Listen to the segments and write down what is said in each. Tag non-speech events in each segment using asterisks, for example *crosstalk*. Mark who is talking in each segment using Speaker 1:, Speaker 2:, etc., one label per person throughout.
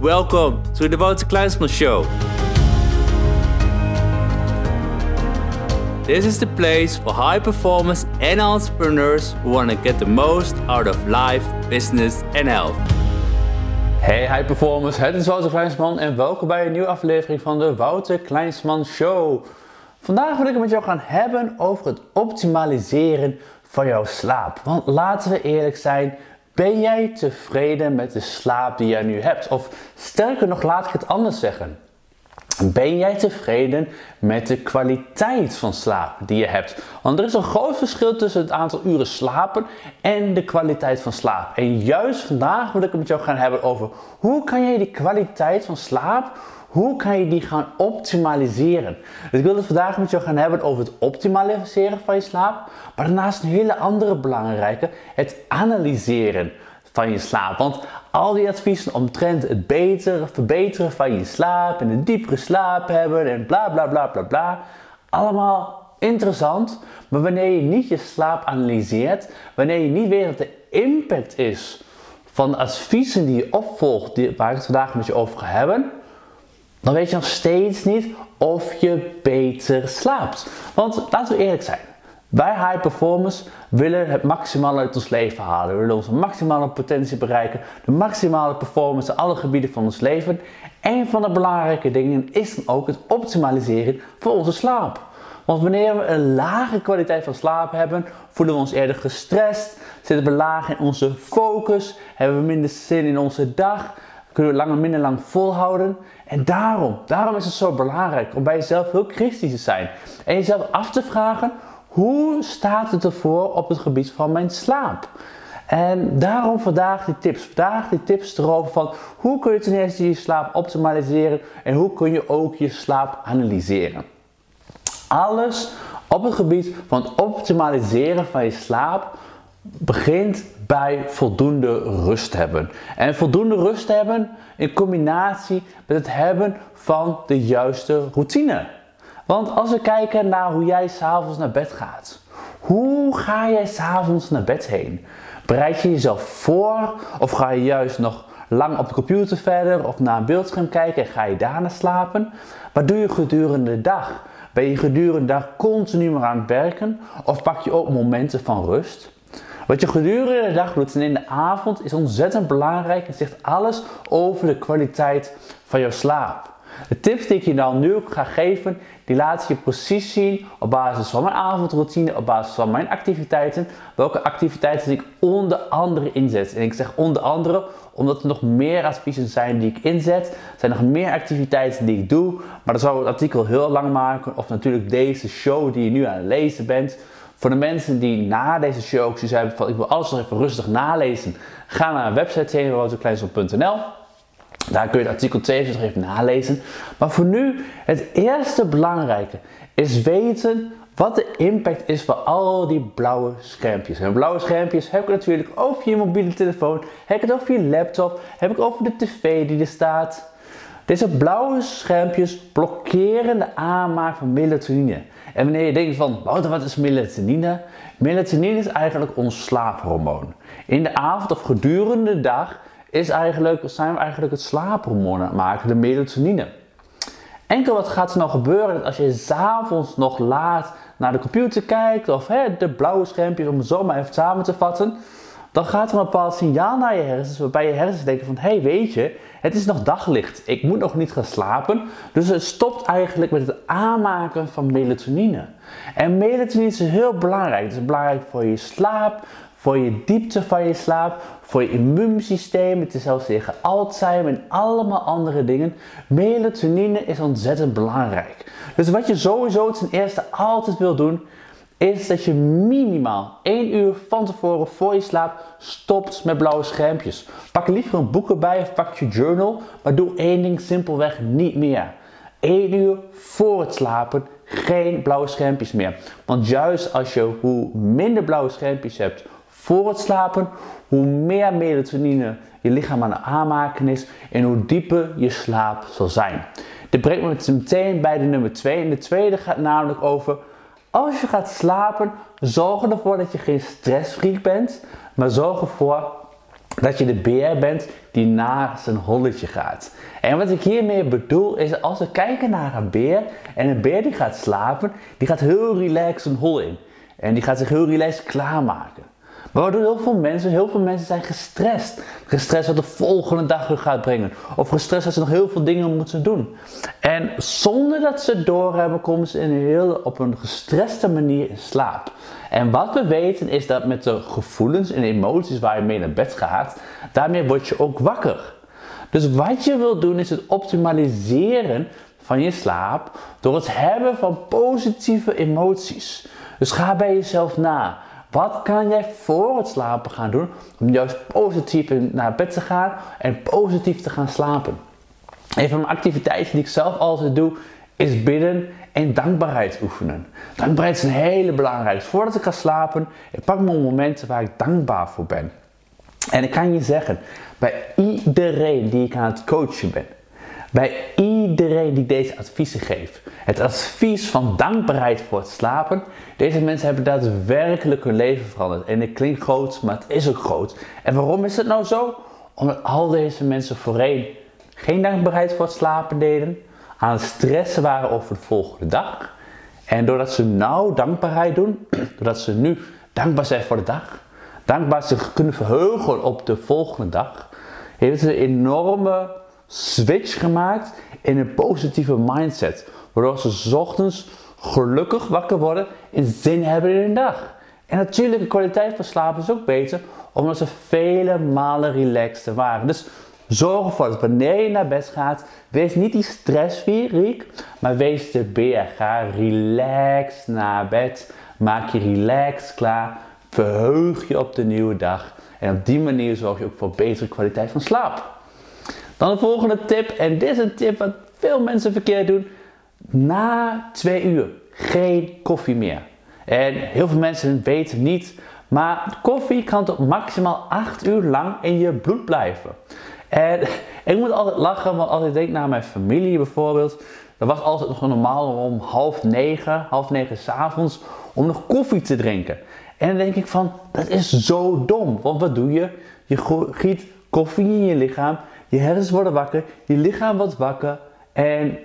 Speaker 1: Welcome to the Wouter Kleinsman Show. This is the place for high performers and entrepreneurs who want to get the most out of life, business and health.
Speaker 2: Hey high performers, het is Wouter Kleinsman en welkom bij een nieuwe aflevering van de Wouter Kleinsman Show. Vandaag wil ik het met jou gaan hebben over het optimaliseren van jouw slaap. Want laten we eerlijk zijn, ben jij tevreden met de slaap die jij nu hebt? Of sterker nog, laat ik het anders zeggen. Ben jij tevreden met de kwaliteit van slaap die je hebt? Want er is een groot verschil tussen het aantal uren slapen en de kwaliteit van slaap. En juist vandaag wil ik het met jou gaan hebben over hoe kan je die kwaliteit van slaap, hoe kan je die gaan optimaliseren? Dus ik wil het vandaag met jou gaan hebben over het optimaliseren van je slaap. Maar daarnaast een hele andere belangrijke, het analyseren van je slaap. Want al die adviezen omtrent het beter, verbeteren van je slaap en een diepere slaap hebben en bla bla bla bla bla. Allemaal interessant, maar wanneer je niet je slaap analyseert, wanneer je niet weet wat de impact is van de adviezen die je opvolgt, die, waar ik het vandaag met je over ga hebben, dan weet je nog steeds niet of je beter slaapt. Want laten we eerlijk zijn. Wij high performers willen het maximale uit ons leven halen. We willen onze maximale potentie bereiken, de maximale performance in alle gebieden van ons leven. Een van de belangrijke dingen is dan ook het optimaliseren van onze slaap. Want wanneer we een lage kwaliteit van slaap hebben, voelen we ons eerder gestrest, zitten we laag in onze focus, hebben we minder zin in onze dag, kunnen we langer minder lang volhouden. En daarom, daarom is het zo belangrijk om bij jezelf heel kritisch te zijn en jezelf af te vragen hoe staat het ervoor op het gebied van mijn slaap? En daarom vandaag die tips. Vandaag die tips erover van hoe kun je ten eerste je slaap optimaliseren en hoe kun je ook je slaap analyseren. Alles op het gebied van optimaliseren van je slaap begint bij voldoende rust hebben. En voldoende rust hebben in combinatie met het hebben van de juiste routine. Want als we kijken naar hoe jij s'avonds naar bed gaat. Hoe ga jij s'avonds naar bed heen? Bereid je jezelf voor? Of ga je juist nog lang op de computer verder of naar een beeldscherm kijken en ga je daarna slapen? Wat doe je gedurende de dag? Ben je gedurende de dag continu maar aan het werken? Of pak je ook momenten van rust? Wat je gedurende de dag doet en in de avond is ontzettend belangrijk en zegt alles over de kwaliteit van jouw slaap. De tips die ik je dan nu ga geven, die laten je precies zien op basis van mijn avondroutine, op basis van mijn activiteiten, welke activiteiten ik onder andere inzet. En ik zeg onder andere omdat er nog meer adviezen zijn die ik inzet. Er zijn nog meer activiteiten die ik doe, maar dan zou het artikel heel lang maken. Of natuurlijk deze show die je nu aan het lezen bent. Voor de mensen die na deze show ook zoiets hebben van ik wil alles nog even rustig nalezen, ga naar mijn website www.kleinzon.nl. Daar kun je het artikel 72 even nalezen. Maar voor nu, het eerste belangrijke is weten wat de impact is van al die blauwe schermpjes. En blauwe schermpjes heb ik natuurlijk over je mobiele telefoon, heb ik het over je laptop, heb ik over de tv die er staat. Deze blauwe schermpjes blokkeren de aanmaak van melatonine. En wanneer je denkt van, wat is melatonine? Melatonine is eigenlijk ons slaaphormoon. In de avond of gedurende de dag is eigenlijk, zijn we eigenlijk het slaaphormoon maken, de melatonine. Enkel wat gaat er nou gebeuren als je s'avonds nog laat naar de computer kijkt of hè, de blauwe schermpjes om het zo maar even samen te vatten, dan gaat er een bepaald signaal naar je hersens waarbij je hersens denken van hé hey, weet je, het is nog daglicht, ik moet nog niet gaan slapen. Dus het stopt eigenlijk met het aanmaken van melatonine. En melatonine is heel belangrijk. Het is belangrijk voor je slaap, voor je diepte van je slaap, voor je immuunsysteem, het is zelfs tegen Alzheimer en allemaal andere dingen. Melatonine is ontzettend belangrijk. Dus wat je sowieso ten eerste altijd wil doen, is dat je minimaal 1 uur van tevoren voor je slaap stopt met blauwe schermpjes. Pak liever een boek erbij of pak je journal, maar doe één ding simpelweg niet meer. 1 uur voor het slapen geen blauwe schermpjes meer. Want juist als je hoe minder blauwe schermpjes hebt, voor het slapen, hoe meer melatonine je lichaam aan het aanmaken is en hoe dieper je slaap zal zijn. Dit brengt me meteen bij de nummer 2. En de tweede gaat namelijk over als je gaat slapen, zorg ervoor dat je geen stressfreak bent, maar zorg ervoor dat je de beer bent die naar zijn holletje gaat. En wat ik hiermee bedoel is als we kijken naar een beer en een beer die gaat slapen, die gaat heel relaxed een hol in. En die gaat zich heel relaxed klaarmaken. Doen heel veel mensen? Heel veel mensen zijn gestrest. Gestrest wat de volgende dag weer gaat brengen. Of gestrest dat ze nog heel veel dingen moeten doen. En zonder dat ze het doorhebben, komen ze in een heel, op een gestreste manier in slaap. En wat we weten is dat met de gevoelens en emoties waar je mee naar bed gaat, daarmee word je ook wakker. Dus wat je wil doen is het optimaliseren van je slaap door het hebben van positieve emoties. Dus ga bij jezelf na. Wat kan jij voor het slapen gaan doen om juist positief naar bed te gaan en positief te gaan slapen? Een van mijn activiteiten die ik zelf altijd doe is bidden en dankbaarheid oefenen. Dankbaarheid is een hele belangrijke. Voordat ik ga slapen, ik pak mijn momenten waar ik dankbaar voor ben. En ik kan je zeggen, bij iedereen die ik aan het coachen ben, bij iedereen die deze adviezen geeft, het advies van dankbaarheid voor het slapen, deze mensen hebben daadwerkelijk hun leven veranderd. En het klinkt groot, maar het is ook groot. En waarom is het nou zo? Omdat al deze mensen voorheen geen dankbaarheid voor het slapen deden, aan het stressen waren over de volgende dag. En doordat ze nou dankbaarheid doen, *clears throat* doordat ze nu dankbaar zijn voor de dag, dankbaar zich kunnen verheugen op de volgende dag, heeft ze een enorme switch gemaakt in een positieve mindset. Waardoor ze ochtends gelukkig wakker worden en zin hebben in de dag. En natuurlijk, de kwaliteit van slapen is ook beter, omdat ze vele malen relaxter waren. Dus zorg ervoor dat wanneer je naar bed gaat, wees niet die stressfreak, maar wees de beer. Ga relaxed naar bed, maak je relaxed klaar, verheug je op de nieuwe dag. En op die manier zorg je ook voor betere kwaliteit van slaap. Dan de volgende tip, en dit is een tip wat veel mensen verkeerd doen. Na twee uur geen koffie meer. En heel veel mensen weten niet, maar koffie kan tot maximaal 8 uur lang in je bloed blijven. En *laughs* ik moet altijd lachen, want als ik denk naar mijn familie bijvoorbeeld, dan was altijd nog normaal om half negen, half negen s'avonds, om nog koffie te drinken. En dan denk ik van, dat is zo dom. Want wat doe je? Je giet koffie in je lichaam, je hersens worden wakker, je lichaam wordt wakker en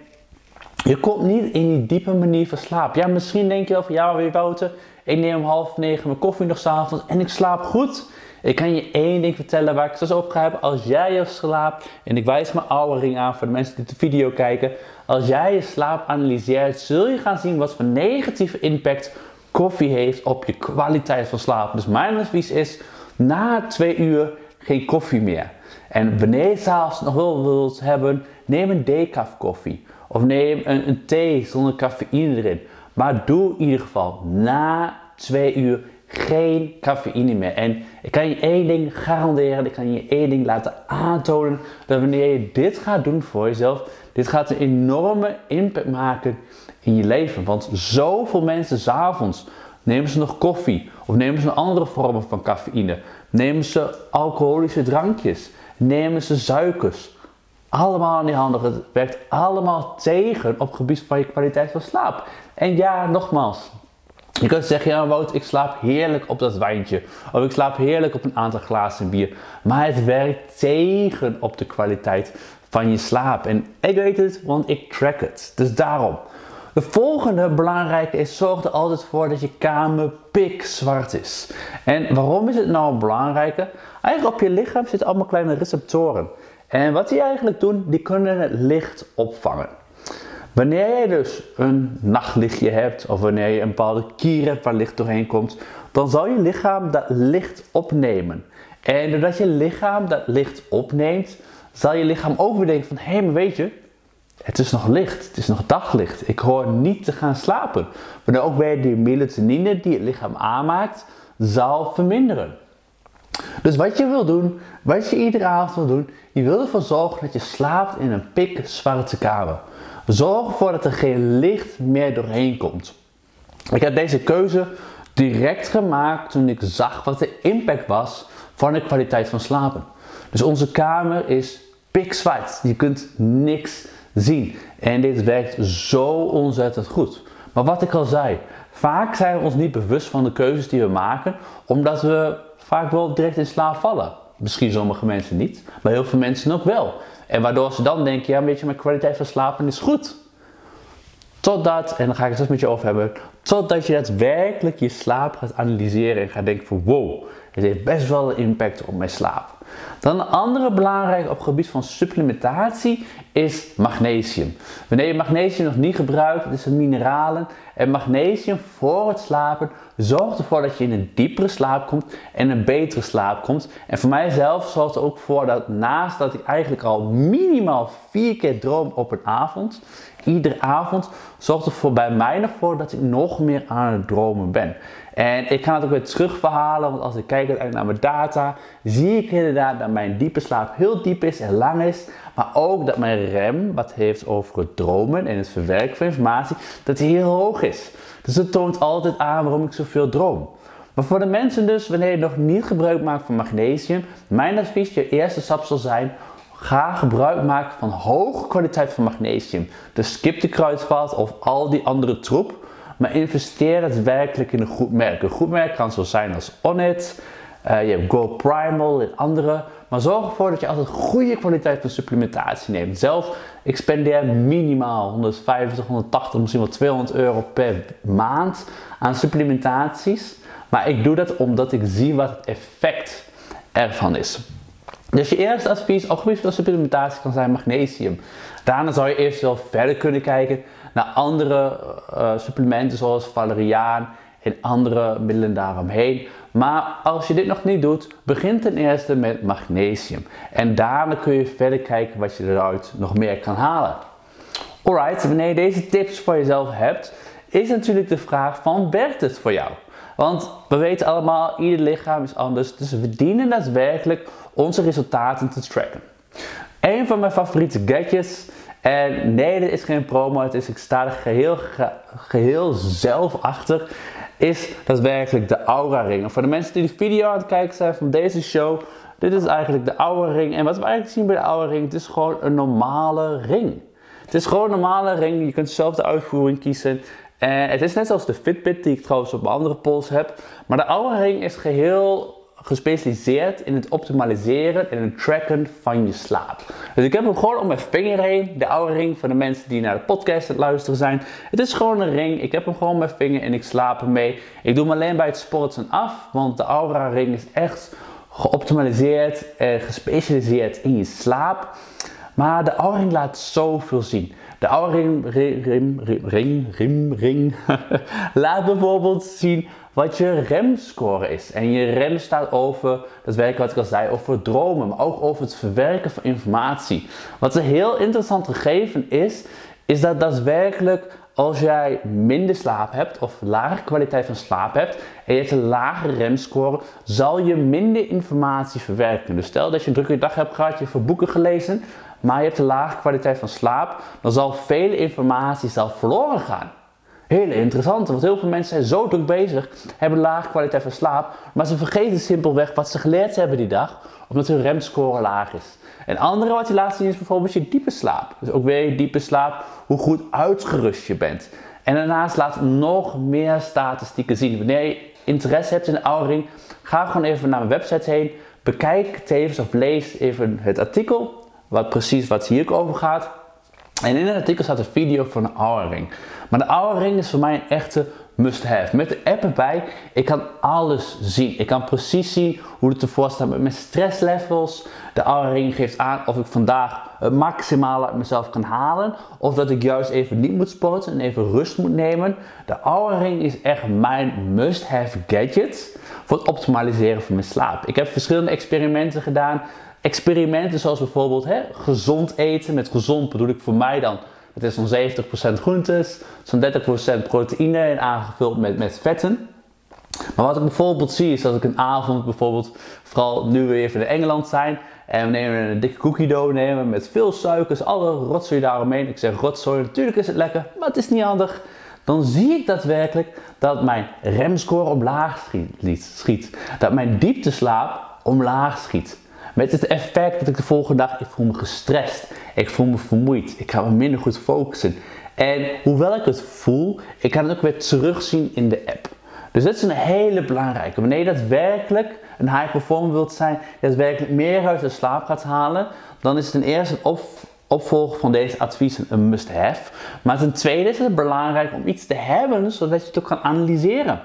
Speaker 2: je komt niet in die diepe manier van slaap. Ja, misschien denk je wel van, ja, weer Wouter, ik neem om half negen mijn koffie nog s'avonds en ik slaap goed. Ik kan je één ding vertellen waar ik straks over ga hebben. Als jij je slaapt, en ik wijs mijn oude ring aan voor de mensen die de video kijken. Als jij je slaap analyseert, zul je gaan zien wat voor negatieve impact koffie heeft op je kwaliteit van slaap. Dus mijn advies is, na twee uur geen koffie meer. En wanneer je s'avonds nog wel wilt hebben, neem een decaf koffie. Of neem een, thee zonder cafeïne erin. Maar doe in ieder geval na twee uur geen cafeïne meer. En ik kan je één ding garanderen, ik kan je één ding laten aantonen, dat wanneer je dit gaat doen voor jezelf, dit gaat een enorme impact maken in je leven. Want zoveel mensen s'avonds nemen ze nog koffie of nemen ze andere vormen van cafeïne, nemen ze alcoholische drankjes, nemen ze suikers. Allemaal niet handig. Het werkt allemaal tegen op het gebied van je kwaliteit van slaap. En ja, nogmaals, je kunt zeggen, ja Wout, ik slaap heerlijk op dat wijntje. Of ik slaap heerlijk op een aantal glazen bier. Maar het werkt tegen op de kwaliteit van je slaap. En ik weet het, want ik track het. Dus daarom. De volgende belangrijke is, zorg er altijd voor dat je kamer pikzwart is. En waarom is het nou belangrijke? Eigenlijk op je lichaam zitten allemaal kleine receptoren. En wat die eigenlijk doen, die kunnen het licht opvangen. Wanneer je dus een nachtlichtje hebt of wanneer je een bepaalde kier hebt waar licht doorheen komt, dan zal je lichaam dat licht opnemen. En doordat je lichaam dat licht opneemt, zal je lichaam ook denken van hé, hey, maar weet je, het is nog licht, het is nog daglicht. Ik hoor niet te gaan slapen. Wanneer ook weer die melatonine die het lichaam aanmaakt, zal verminderen. Dus wat je wil doen, wat je iedere avond wil doen, je wil ervoor zorgen dat je slaapt in een pikzwarte kamer. Zorg ervoor dat er geen licht meer doorheen komt. Ik heb deze keuze direct gemaakt toen ik zag wat de impact was van de kwaliteit van slapen. Dus onze kamer is pikzwart. Je kunt niks zien. En dit werkt zo ontzettend goed. Maar wat ik al zei, vaak zijn we ons niet bewust van de keuzes die we maken, omdat we vaak wel direct in slaap vallen. Misschien sommige mensen niet, maar heel veel mensen ook wel. En waardoor ze dan denken, ja weet je, mijn kwaliteit van slapen is goed. Totdat, en dan ga ik het eens met je over hebben, totdat je daadwerkelijk je slaap gaat analyseren en gaat denken van wow, het heeft best wel een impact op mijn slaap. Dan een andere belangrijke op gebied van supplementatie is magnesium. Wanneer je magnesium nog niet gebruikt, het is een mineralen. En magnesium voor het slapen zorgt ervoor dat je in een diepere slaap komt en een betere slaap komt. En voor mijzelf zorgt er ook voor dat naast dat ik eigenlijk al minimaal vier keer droom op een avond, iedere avond, zorgt er voor bij mij voor dat ik nog meer aan het dromen ben. En ik kan het ook weer terugverhalen, want als ik kijk naar mijn data, zie ik inderdaad dat mijn diepe slaap heel diep is en lang is. Maar ook dat mijn rem, wat heeft over het dromen en het verwerken van informatie, dat die heel hoog is. Dus het toont altijd aan waarom ik zoveel droom. Maar voor de mensen dus, wanneer je nog niet gebruik maakt van magnesium, mijn advies, je eerste stap zal zijn, ga gebruik maken van hoge kwaliteit van magnesium. Dus skip de kruidvat of al die andere troep. Maar investeer daadwerkelijk in een goed merk. Een goed merk kan zo zijn als Onnit, uh, je hebt Go Primal en andere. Maar zorg ervoor dat je altijd goede kwaliteit van supplementatie neemt. Zelf, ik spendeer minimaal 150, 180, misschien wel 200 euro per maand aan supplementaties. Maar ik doe dat omdat ik zie wat het effect ervan is. Dus je eerste advies op gebied van supplementatie kan zijn magnesium. Daarna zou je eventueel verder kunnen kijken naar andere uh, supplementen zoals valeriaan en andere middelen daaromheen. Maar als je dit nog niet doet, begin ten eerste met magnesium. En daarna kun je verder kijken wat je eruit nog meer kan halen. Alright, wanneer je deze tips voor jezelf hebt, is natuurlijk de vraag van werkt het voor jou? Want we weten allemaal, ieder lichaam is anders, dus we dienen daadwerkelijk onze resultaten te tracken. Een van mijn favoriete gadgets, en nee, dit is geen promo, het is, ik sta er geheel, geheel zelf achter, is daadwerkelijk de Aura Ring. voor de mensen die de video aan het kijken zijn van deze show, dit is eigenlijk de Aura Ring. En wat we eigenlijk zien bij de Aura Ring, het is gewoon een normale ring. Het is gewoon een normale ring, je kunt zelf de uitvoering kiezen. En het is net zoals de Fitbit die ik trouwens op mijn andere pols heb. Maar de Aura Ring is geheel gespecialiseerd in het optimaliseren en het tracken van je slaap. Dus ik heb hem gewoon om mijn vinger heen. De oude ring voor de mensen die naar de podcast het luisteren zijn. Het is gewoon een ring. Ik heb hem gewoon om mijn vinger en ik slaap ermee. Ik doe hem alleen bij het sporten af, want de Aura ring is echt geoptimaliseerd en gespecialiseerd in je slaap. Maar de ring laat zoveel zien. De Aura ring, ring, ring, ring, ring, ring laat bijvoorbeeld zien wat je remscore is. En je rem staat over, dat werk wat ik al zei, over dromen, maar ook over het verwerken van informatie. Wat een heel interessant gegeven is, is dat daadwerkelijk als jij minder slaap hebt of lage kwaliteit van slaap hebt en je hebt een lage remscore, zal je minder informatie verwerken. Dus stel dat je een drukke dag hebt gehad, je hebt veel boeken gelezen, maar je hebt een lage kwaliteit van slaap, dan zal veel informatie zal verloren gaan hele interessante. Want heel veel mensen zijn zo druk bezig, hebben laag kwaliteit van slaap, maar ze vergeten simpelweg wat ze geleerd hebben die dag, omdat hun remscore laag is. En andere wat je laat zien is bijvoorbeeld je diepe slaap. Dus ook weer je diepe slaap, hoe goed uitgerust je bent. En daarnaast laat nog meer statistieken zien. Wanneer je interesse hebt in de oude ga gewoon even naar mijn website heen. Bekijk tevens of lees even het artikel, wat precies wat hier over gaat. En in het artikel staat een video van een Ring. Maar de Aura is voor mij een echte must-have. Met de app erbij, ik kan alles zien. Ik kan precies zien hoe het ervoor staat met mijn stresslevels. De Aura geeft aan of ik vandaag het maximale uit mezelf kan halen. Of dat ik juist even niet moet sporten en even rust moet nemen. De Aura is echt mijn must-have gadget voor het optimaliseren van mijn slaap. Ik heb verschillende experimenten gedaan experimenten zoals bijvoorbeeld hè, gezond eten. Met gezond bedoel ik voor mij dan, het is zo'n 70% groentes, zo'n 30% proteïne en aangevuld met, met vetten. Maar wat ik bijvoorbeeld zie is dat ik een avond bijvoorbeeld, vooral nu we even in Engeland zijn, en we nemen een dikke cookie dough nemen met veel suikers, alle rotzooi daaromheen. Ik zeg rotzooi, natuurlijk is het lekker, maar het is niet handig. Dan zie ik daadwerkelijk dat mijn remscore omlaag schiet. Dat mijn diepteslaap omlaag schiet. Met het effect dat ik de volgende dag, ik voel me gestrest. Ik voel me vermoeid. Ik ga me minder goed focussen. En hoewel ik het voel, ik kan het ook weer terugzien in de app. Dus dat is een hele belangrijke. Wanneer je daadwerkelijk een high performer wilt zijn, die werkelijk meer uit de slaap gaat halen, dan is ten eerste het op, opvolgen van deze adviezen een must-have. Maar ten tweede is het belangrijk om iets te hebben zodat je het ook kan analyseren.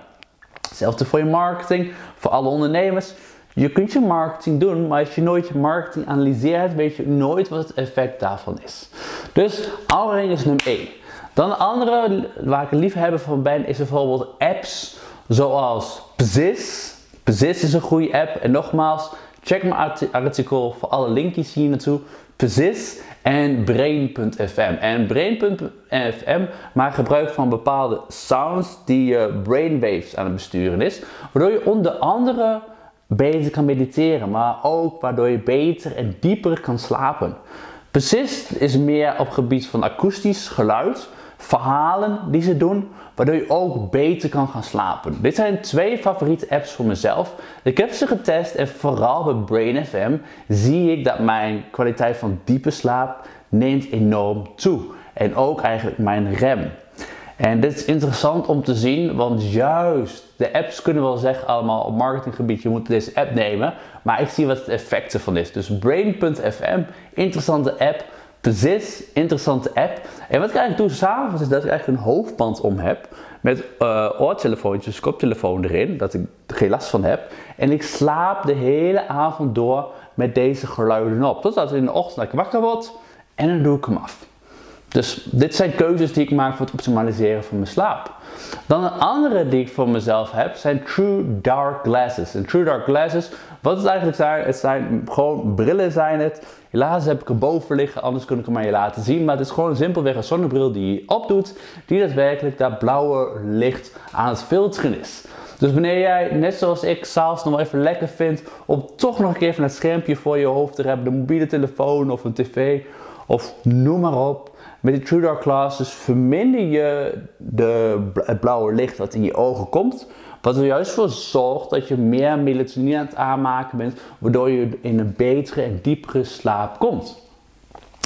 Speaker 2: Hetzelfde voor je marketing, voor alle ondernemers. Je kunt je marketing doen, maar als je nooit je marketing analyseert, weet je nooit wat het effect daarvan is. Dus Alring is nummer 1. Dan een andere waar ik een liefhebber van ben, is bijvoorbeeld apps zoals Pzis. Pzis is een goede app. En nogmaals, check mijn artikel voor alle linkjes hier naartoe. Pzis en Brain.fm. En Brain.fm maakt gebruik van bepaalde sounds die je brainwaves aan het besturen is. Waardoor je onder andere beter kan mediteren, maar ook waardoor je beter en dieper kan slapen. Persist is meer op gebied van akoestisch geluid, verhalen die ze doen, waardoor je ook beter kan gaan slapen. Dit zijn twee favoriete apps voor mezelf. Ik heb ze getest en vooral bij Brain FM zie ik dat mijn kwaliteit van diepe slaap neemt enorm toe. En ook eigenlijk mijn rem. En dit is interessant om te zien, want juist de apps kunnen wel zeggen allemaal op marketinggebied, je moet deze app nemen. Maar ik zie wat het effect ervan is. Dus Brain.fm, interessante app. Persist, interessante app. En wat ik eigenlijk doe s'avonds is dat ik eigenlijk een hoofdband om heb. Met uh, oortelefoontjes, koptelefoon erin, dat ik er geen last van heb. En ik slaap de hele avond door met deze geluiden op. Totdat in de ochtend ik wakker word en dan doe ik hem af. Dus dit zijn keuzes die ik maak voor het optimaliseren van mijn slaap. Dan een andere die ik voor mezelf heb zijn True Dark Glasses. En True Dark Glasses, wat het eigenlijk zijn, het zijn gewoon brillen zijn het. Helaas heb ik er boven liggen, anders kun ik hem aan je laten zien. Maar het is gewoon simpelweg een zonnebril die je opdoet, die daadwerkelijk dat blauwe licht aan het filteren is. Dus wanneer jij, net zoals ik, s'avonds nog even lekker vindt om toch nog een keer van het schermpje voor je hoofd te hebben, de mobiele telefoon of een tv of noem maar op, met die True Dark Glasses verminder je de, het blauwe licht dat in je ogen komt. Wat er juist voor zorgt dat je meer melatonine aan het aanmaken bent, waardoor je in een betere en diepere slaap komt.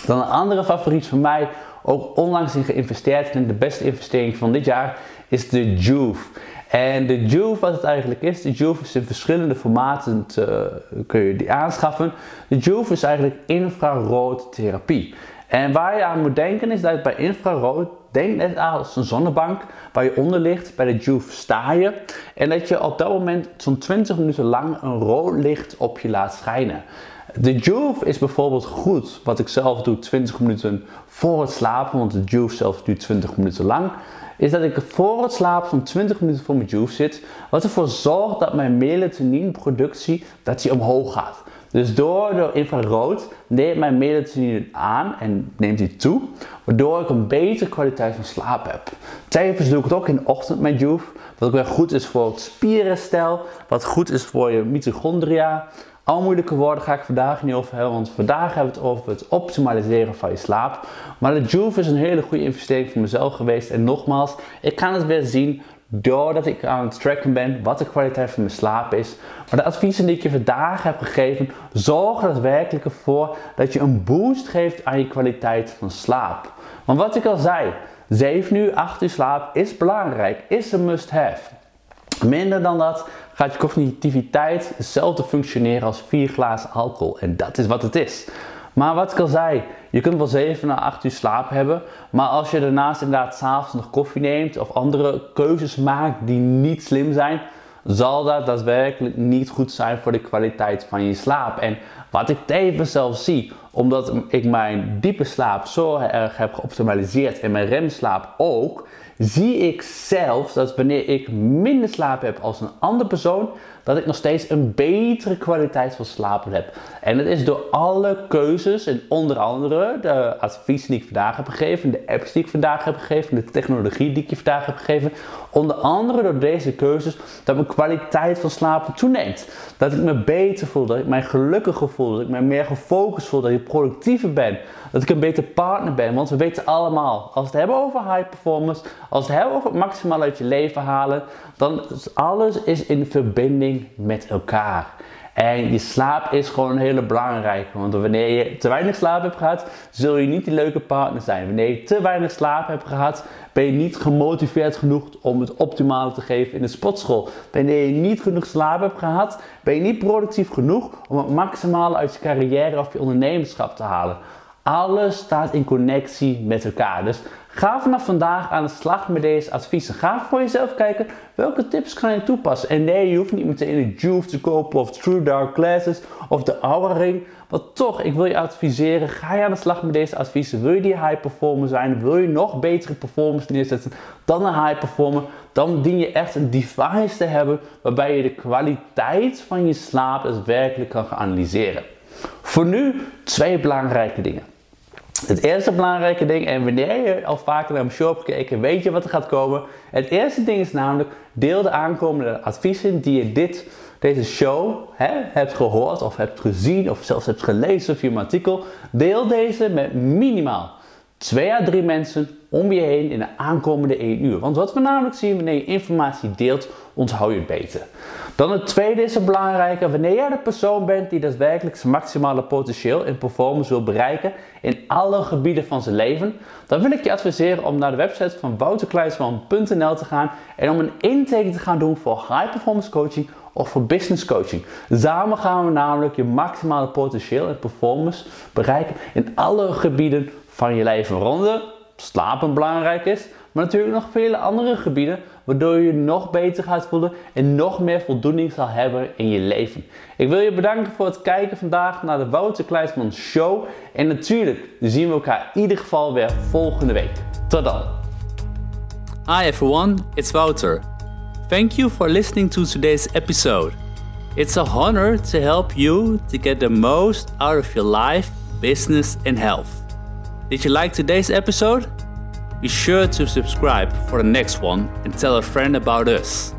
Speaker 2: Dan een andere favoriet van mij, ook onlangs in geïnvesteerd en de beste investering van dit jaar, is de Juve. En de Juve, wat het eigenlijk is, de Juve is in verschillende formaten te, kun je die aanschaffen. De Juve is eigenlijk infraroodtherapie. En waar je aan moet denken is dat bij infrarood, denk net als een zonnebank waar je onder ligt. Bij de Juve sta je. En dat je op dat moment zo'n 20 minuten lang een rood licht op je laat schijnen. De Juve is bijvoorbeeld goed, wat ik zelf doe 20 minuten voor het slapen, want de Juve zelf duurt 20 minuten lang. Is dat ik voor het slapen zo'n 20 minuten voor mijn Juve zit, wat ervoor zorgt dat mijn melatonineproductie dat die omhoog gaat. Dus door de infrarood neemt mijn melatonine aan en neemt die toe, waardoor ik een betere kwaliteit van slaap heb. Tevens doe ik het ook in de ochtend met Juve, wat ook weer goed is voor het spierherstel, wat goed is voor je mitochondria. Al moeilijke woorden ga ik vandaag niet over hebben, want vandaag hebben we het over het optimaliseren van je slaap. Maar de Juve is een hele goede investering voor mezelf geweest. En nogmaals, ik kan het weer zien doordat ik aan het tracken ben wat de kwaliteit van mijn slaap is. Maar de adviezen die ik je vandaag heb gegeven, zorgen er daadwerkelijk ervoor dat je een boost geeft aan je kwaliteit van slaap. Want wat ik al zei, 7 uur, 8 uur slaap is belangrijk, is een must-have. Minder dan dat gaat je cognitiviteit hetzelfde functioneren als 4 glazen alcohol. En dat is wat het is. Maar wat ik al zei, je kunt wel 7 naar 8 uur slaap hebben. Maar als je daarnaast inderdaad s'avonds nog koffie neemt of andere keuzes maakt die niet slim zijn, zal dat daadwerkelijk niet goed zijn voor de kwaliteit van je slaap. En wat ik tevens zelf zie, omdat ik mijn diepe slaap zo erg heb geoptimaliseerd en mijn remslaap ook, zie ik zelfs dat wanneer ik minder slaap heb als een andere persoon, dat ik nog steeds een betere kwaliteit van slapen heb. En dat is door alle keuzes en onder andere de advies die ik vandaag heb gegeven, de apps die ik vandaag heb gegeven, de technologie die ik je vandaag heb gegeven. Onder andere door deze keuzes dat mijn kwaliteit van slapen toeneemt. Dat ik me beter voel, dat ik mij gelukkiger voel, dat ik mij meer gefocust voel, dat ik productiever ben, dat ik een beter partner ben. Want we weten allemaal, als we het hebben over high performance, als we het hebben over het maximaal uit je leven halen, dan is alles is in verbinding met elkaar. En je slaap is gewoon een hele belangrijke. Want wanneer je te weinig slaap hebt gehad, zul je niet die leuke partner zijn. Wanneer je te weinig slaap hebt gehad, ben je niet gemotiveerd genoeg om het optimale te geven in de sportschool. Wanneer je niet genoeg slaap hebt gehad, ben je niet productief genoeg om het maximale uit je carrière of je ondernemerschap te halen. Alles staat in connectie met elkaar. Dus ga vanaf vandaag aan de slag met deze adviezen. Ga voor jezelf kijken welke tips kan je toepassen. En nee, je hoeft niet meteen de Juve te kopen of True Dark Glasses of de Aura Ring. Maar toch, ik wil je adviseren, ga je aan de slag met deze adviezen. Wil je die high performer zijn? Wil je nog betere performance neerzetten dan een high performer? Dan dien je echt een device te hebben waarbij je de kwaliteit van je slaap daadwerkelijk kan gaan analyseren. Voor nu twee belangrijke dingen. Het eerste belangrijke ding, en wanneer je al vaker naar mijn show hebt gekeken, weet je wat er gaat komen. Het eerste ding is namelijk, deel de aankomende adviezen die je dit, deze show hè, hebt gehoord of hebt gezien of zelfs hebt gelezen via mijn artikel. Deel deze met minimaal 2 à 3 mensen om je heen in de aankomende 1 uur. Want wat we namelijk zien wanneer je informatie deelt, onthoud je het beter. Dan het tweede is het belangrijke, wanneer jij de persoon bent die daadwerkelijk zijn maximale potentieel en performance wil bereiken in alle gebieden van zijn leven, dan wil ik je adviseren om naar de website van wouterkleinsman.nl te gaan en om een intake te gaan doen voor high performance coaching of voor business coaching. Samen gaan we namelijk je maximale potentieel en performance bereiken in alle gebieden van je leven. Waaronder slapen belangrijk is, maar natuurlijk nog vele andere gebieden, waardoor je je nog beter gaat voelen en nog meer voldoening zal hebben in je leven. Ik wil je bedanken voor het kijken vandaag naar de Wouter Kleinsman Show. En natuurlijk zien we elkaar in ieder geval weer volgende week. Tot dan.
Speaker 1: Hi everyone, it's Wouter. Thank you for listening to today's episode. It's a honor to help you to get the most out of your life, business, and health. Did you like today's episode? Be sure to subscribe for the next one and tell a friend about us.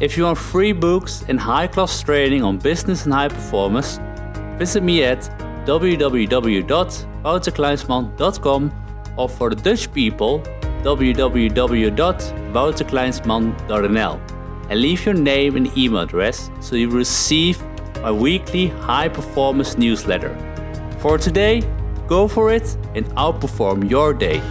Speaker 1: If you want free books and high class training on business and high performance, visit me at www.wouterkleinsman.com or for the Dutch people, www.wouterkleinsman.nl and leave your name and email address so you receive my weekly high performance newsletter. For today, go for it and outperform your day.